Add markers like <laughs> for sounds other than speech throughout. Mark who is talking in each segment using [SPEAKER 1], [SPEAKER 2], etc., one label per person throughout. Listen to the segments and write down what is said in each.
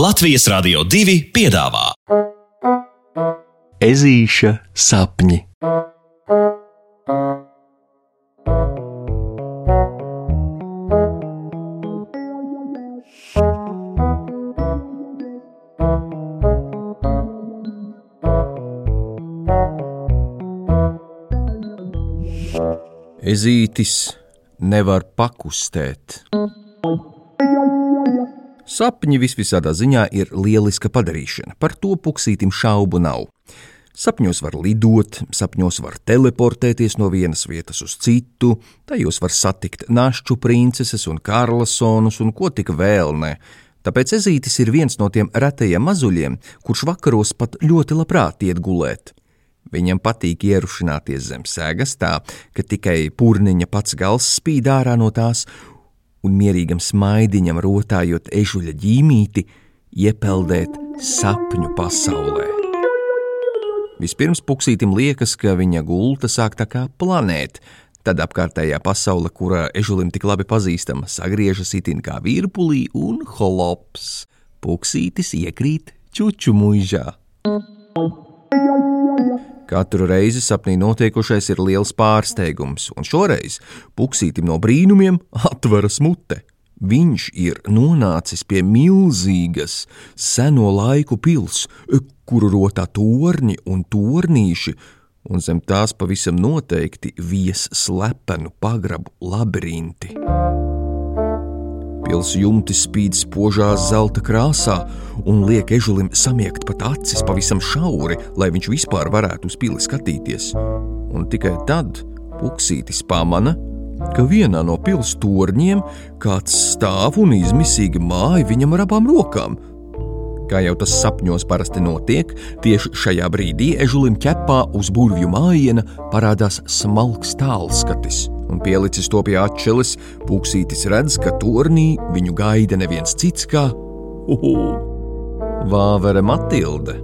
[SPEAKER 1] Latvijas Rādio 2 piedāvā
[SPEAKER 2] Ezīša sapņi.
[SPEAKER 3] Ezītis nevar pakustēt. Sapņi visvisādā ziņā ir lieliska padarīšana, par to puksītim šaubu nav. Sapņos var lidot, sapņos var teleportēties no vienas vietas uz citu, tajos var satikt našķu princeses un karlasonus un ko tik vēl ne. Tāpēc ezītis ir viens no tiem retajiem mazuļiem, kurš vakaros pat ļoti labprāt iet gulēt. Viņam patīk ierušināties zem sēgas tā, ka tikai purniņa pats gals spīd ārā no tās, un mierīgam smaidiņam rotājot ežuļa ģīmīti, iepeldēt sapņu pasaulē. Vispirms puksītim liekas, ka viņa gulta sāk tā kā planēt, tad apkārtējā pasaule, kura ežulim tik labi pazīstama, sagriežas itin kā virpulī un holops. Puksītis iekrīt čuču muižā. Katru reizi sapnī notiekušais ir liels pārsteigums, un šoreiz puksītim no brīnumiem atveras mute. Viņš ir nonācis pie milzīgas, seno laiku pils, kuru rotā torņi un tornīši, un zem tās pavisam noteikti vies slepenu pagrabu labirinti. Pils jumti spīd spožā zelta krāsā un liek ežulim samiegt pat acis pavisam šauri, lai viņš vispār varētu uz pili skatīties. Un tikai tad puksītis pamana, ka vienā no pils torņiem kāds stāv un izmisīgi māja viņam ar abām rokām. Kā jau tas sapņos parasti notiek, tieši šajā brīdī ežulim ķepā uz burvju mājiena parādās smalks tālskatis, un pielicis to pie atšķeles, pūksītis redz, ka tornī viņu gaida neviens cits kā uhu, Vāvere Matilde.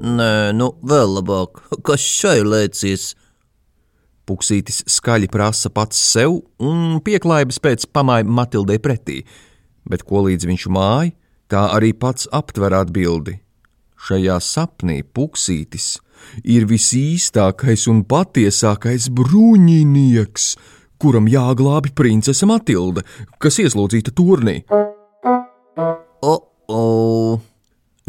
[SPEAKER 4] Nē, nu vēl labāk, kas šai lēcies?
[SPEAKER 3] Puksītis skaļi prasa pats sev un pieklājības pēc pamāja Matildei pretī, bet ko līdz viņš māja, tā arī pats aptver atbildi. Šajā sapnī Puksītis ir visīstākais un patiesākais bruņinieks, kuram jāglābi princese Matilde, kas ieslodzīta turnī.
[SPEAKER 4] O, o,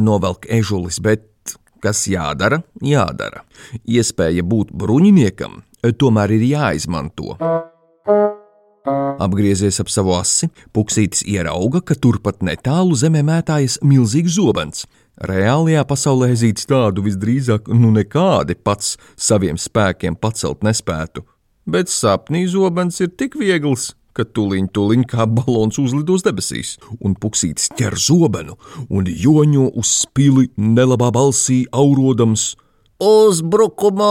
[SPEAKER 3] Novelk ežulis, bet kas jādara, jādara. Iespēja būt bruņiniekam tomēr ir jāizmanto. Apgriezies ap savu asi, Puksītis ierauga, ka turpat netālu zemē mētājas milzīgs zobens. Reālajā pasaulē zīts tādu visdrīzāk nu nekādi pats saviem spēkiem pacelt nespētu, bet sapnī zobens ir tik viegls, ka tuliņ, tuliņ kā balons uzlidos debesīs, un puksītis ķer zobenu un joņo uz spili nelabā balsī aurodams:
[SPEAKER 4] uzbrukumā!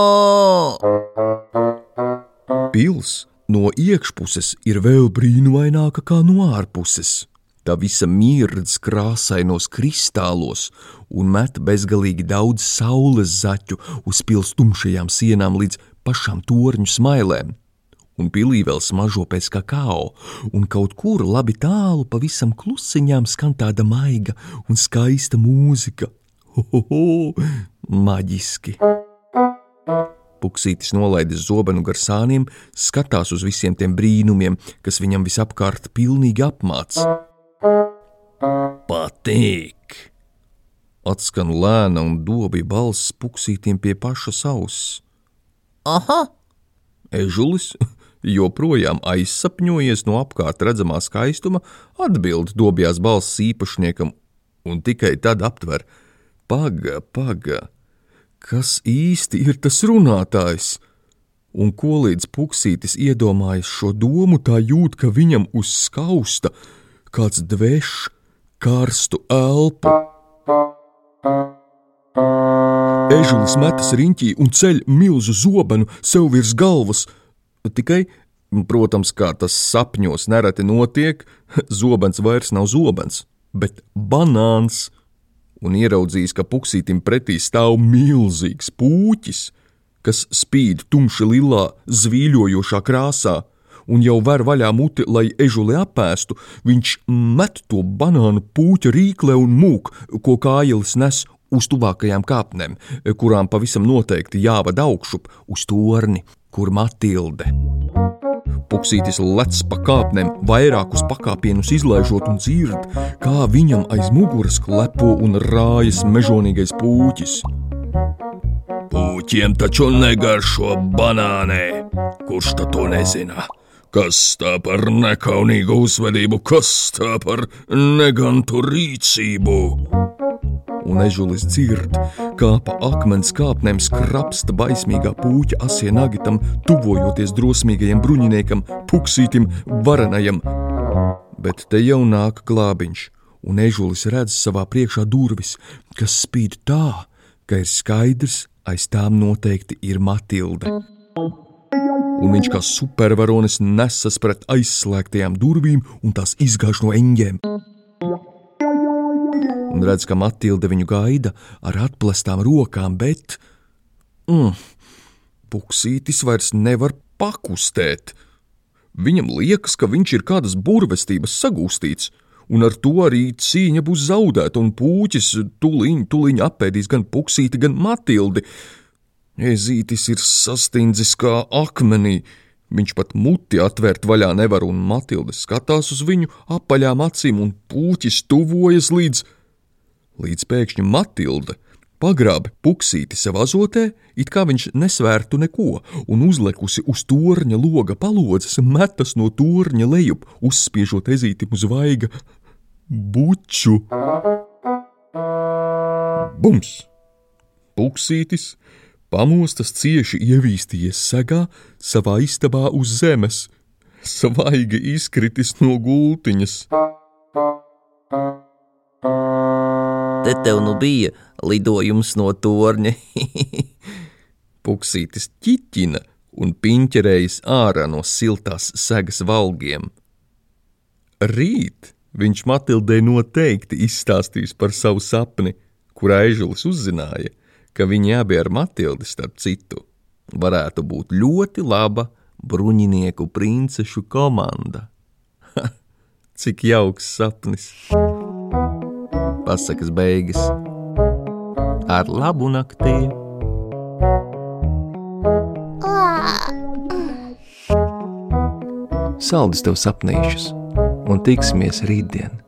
[SPEAKER 3] Pils no iekšpuses ir vēl brīnumaināka kā no ārpuses. Tā visa mirdz krāsainos kristālos un met bezgalīgi daudz saules zaķu uz pils tumšajām sienām līdz pašām torņu smailēm. Un pilī vēl smažo pēc kakao, un kaut kur labi tālu pavisam klusiņām skan tāda maiga un skaista mūzika. Ho, ho, ho, maģiski! Puksītis nolaidis zobenu gar sāniem, skatās uz visiem tiem brīnumiem, kas viņam visapkārt pilnīgi apmāc. Patīk! Atskan lēna un dobja balss puksītiem pie paša auss.
[SPEAKER 4] Aha!
[SPEAKER 3] Ežulis, <laughs> joprojām aizsapņojies no apkārt redzamā skaistuma, atbild dobjās balss īpašniekam, un tikai tad aptver: Paga, paga! Kas īsti ir tas runātājs? Un ko līdz puksītis iedomājas šo domu, tā jūt, ka viņam uz skausta kāds dvešs karstu elpu. Ežulis metas riņķī un ceļ milzu zobenu sev virs galvas. Tikai, protams, kā tas sapņos nereti notiek, <laughs> zobens vairs nav zobens, bet banāns un ieraudzījis, ka puksītim pretī stāv milzīgs pūķis, kas spīd tumši lilā, zvīļojošā krāsā, un jau ver vaļā muti, lai ežuli apēstu, viņš met to banānu pūķa rīklē un mūk, ko kājilis nes uz tuvākajām kāpnēm, kurām pavisam noteikti jāvada augšup uz torni, kur Matilde. Puksītis lec pa kāpnēm, vairākus pakāpienus izlaižot un dzird, kā viņam aiz muguras klepo un rājas mežonīgais pūķis.
[SPEAKER 5] Pūķiem taču negaršo banānē. Kurš to nezina? Kas tā par nekaunīgu uzvedību, kas tā par negantu rīcību?
[SPEAKER 3] Un ežulis dzird, kā pa akmens kāpnēm skrapsta baismīgā pūķa asie nagitam, tuvojoties drosmīgajam bruņiniekam, puksītim, varenajam. Bet te jau nāk glābiņš, un ežulis redz savā priekšā durvis, kas spīd tā, ka ir skaidrs, aiz tām noteikti ir Matilde. Un viņš kā supervaronis nesas pret aizslēgtajām durvīm un tās izgāž no eņģiem un redz, ka Matilde viņu gaida ar atplestām rokām, bet. Mm, Puksītis vairs nevar pakustēt. Viņam liekas, ka viņš ir kādas burvestības sagūstīts, un ar to arī cīņa būs zaudēta, un puķis tuliņ, tuliņ apēdīs gan puksīti, gan Matildi. Ezītis ir sastindzis kā akmenī. Viņš pat muti atvērt vaļā nevar, un Matilde skatās uz viņu apaļām acīm, un puķis tuvojas līdz līdz pēkšņi Matilde pagrābi puksīti sev azotē, it kā viņš nesvērtu neko, un uzlekusi uz torņa loga palodzes, metas no torņa lejup, uzspiežot ezītim uz vaiga buču. Bums! Puksītis pamostas cieši ievīstījies segā savā istabā uz zemes, svaigi izkritis no gultiņas.
[SPEAKER 4] Te tev nu bija lidojums no torņa. <laughs>
[SPEAKER 3] Puksītis ķiķina un piņķerējas ārā no siltās segas valgiem. Rīt viņš Matildē noteikti izstāstīs par savu sapni, kurā ežulis uzzināja, ka viņi abi ar Matildi starp citu varētu būt ļoti laba bruņinieku princešu komanda. Ha, <laughs> cik jauks sapnis! Pasakas beigas. Ar labu nakti!
[SPEAKER 2] Saldus tev sapnīšus un tiksimies rītdien!